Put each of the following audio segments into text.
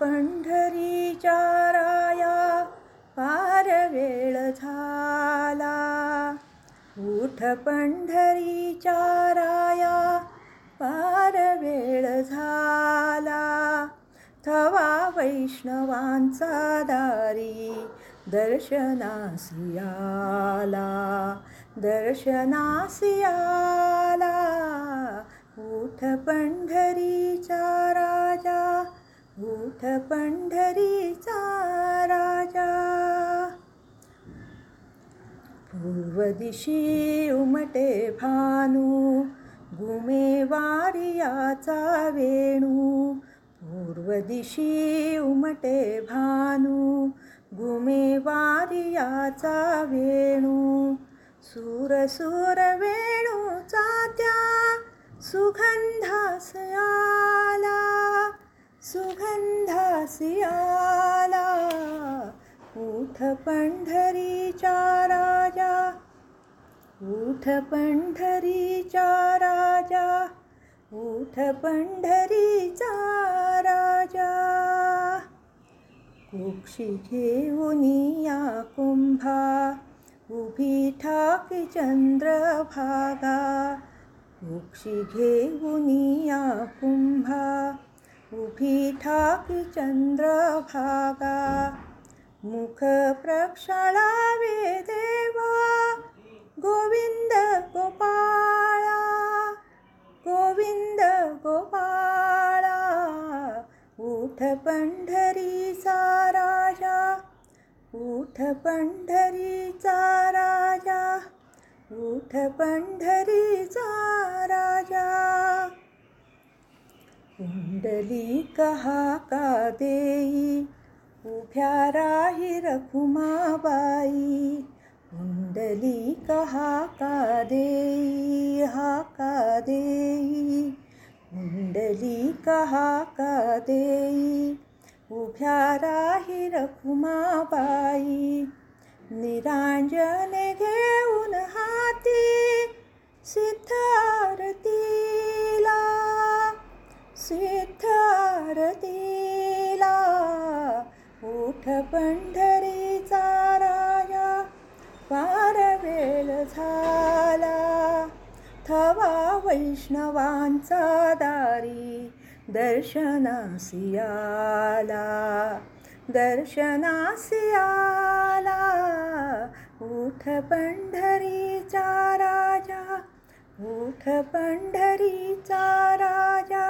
पंढरीच्या राया पार वेळ झाला. उठ पंढरीच्या राया पार वेळ झाला. थवा वैष्णवांचा दारी दर्शनासियाला आला. उठ पंढरीचा उठ पंढरीचा राजा. पूर्व दिशी उमटे भानू घुमे वारियाचा वेणू. पूर्व दिशी उमटे भानू घुमे वारियाचा वेणू. सूर सूर वेणूचा त्या सुगंधास आला. सुगंधास आला उठ पंढरीचा राजा राजा उठ पंढरीचा राजा. कुक्षी घेऊन या कुंभा उभी ठाकी चंद्रभागा कुक्षी घेऊन या कुंभा उभिथापि चन्द्रभागा मुखप्रक्षणा विदेवा गोविन्द गोपाला। गोविन्द गोपाला उठ पण्ढरी चा रा ऊठ पण्ढरी चा रा उठ पण्ढरी रा कुंडली कहा का देई? उभ्या राही रखुमाबाई कुंडली कहा का देई? हा का देई? कुंडली कहा का देई? उभ्या राही रखुमाबाई निरांजन घेऊन हाती सिद्धारती सिद्धारतीला उठ पंढरीचा राजा. फार वेळ झाला. थवा वैष्णवांचा दारी दर्शनासियाला आला. उठ पंढरीचा राजा. उठ पंढरीचा राजा.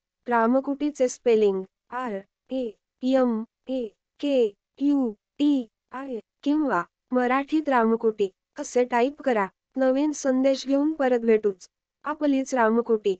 रामकुटीचे spelling R A M A K U T I किंवा मराठीत रामकुटी असे टाईप करा. नवीन संदेश घेऊन परत भेटूच. आपलीच रामकोटी.